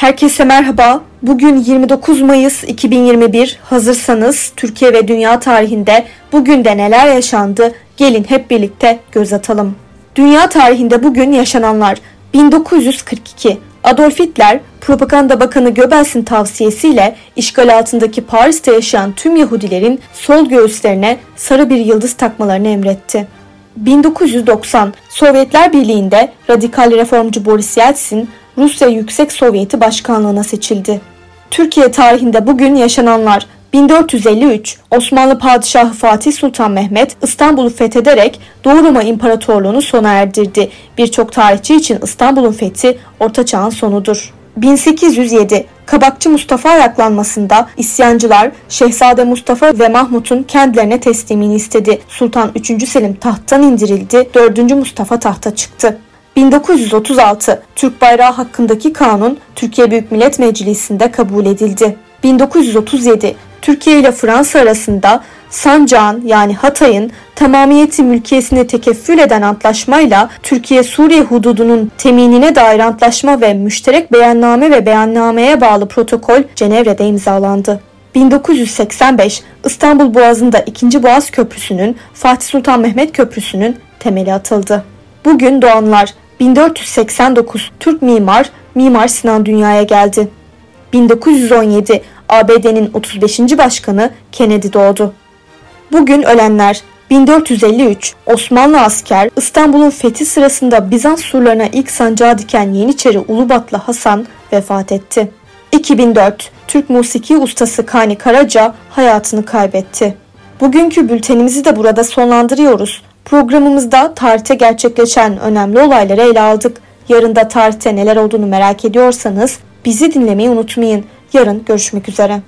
Herkese merhaba. Bugün 29 Mayıs 2021. Hazırsanız Türkiye ve dünya tarihinde bugün de neler yaşandı? Gelin hep birlikte göz atalım. Dünya tarihinde bugün yaşananlar 1942 Adolf Hitler, Propaganda Bakanı Göbels'in tavsiyesiyle işgal altındaki Paris'te yaşayan tüm Yahudilerin sol göğüslerine sarı bir yıldız takmalarını emretti. 1990 Sovyetler Birliği'nde radikal reformcu Boris Yeltsin Rusya Yüksek Sovyeti Başkanlığına seçildi. Türkiye tarihinde bugün yaşananlar 1453 Osmanlı Padişahı Fatih Sultan Mehmet İstanbul'u fethederek Doğu Roma İmparatorluğunu sona erdirdi. Birçok tarihçi için İstanbul'un fethi Orta Çağ'ın sonudur. 1807 Kabakçı Mustafa ayaklanmasında isyancılar Şehzade Mustafa ve Mahmut'un kendilerine teslimini istedi. Sultan 3. Selim tahttan indirildi, 4. Mustafa tahta çıktı. 1936 Türk bayrağı hakkındaki kanun Türkiye Büyük Millet Meclisi'nde kabul edildi. 1937 Türkiye ile Fransa arasında Sancak'ın yani Hatay'ın tamamiyeti mülkiyesini tekeffül eden antlaşmayla Türkiye-Suriye hududunun teminine dair antlaşma ve müşterek beyanname ve beyannameye bağlı protokol Cenevre'de imzalandı. 1985 İstanbul Boğazı'nda 2. Boğaz Köprüsü'nün Fatih Sultan Mehmet Köprüsü'nün temeli atıldı. Bugün doğanlar 1489 Türk mimar Mimar Sinan dünyaya geldi. 1917 ABD'nin 35. başkanı Kennedy doğdu. Bugün ölenler 1453 Osmanlı asker İstanbul'un fethi sırasında Bizans surlarına ilk sancağı diken Yeniçeri Ulubatlı Hasan vefat etti. 2004 Türk musiki ustası Kani Karaca hayatını kaybetti. Bugünkü bültenimizi de burada sonlandırıyoruz. Programımızda tarihte gerçekleşen önemli olayları ele aldık. Yarın da tarihte neler olduğunu merak ediyorsanız bizi dinlemeyi unutmayın. Yarın görüşmek üzere.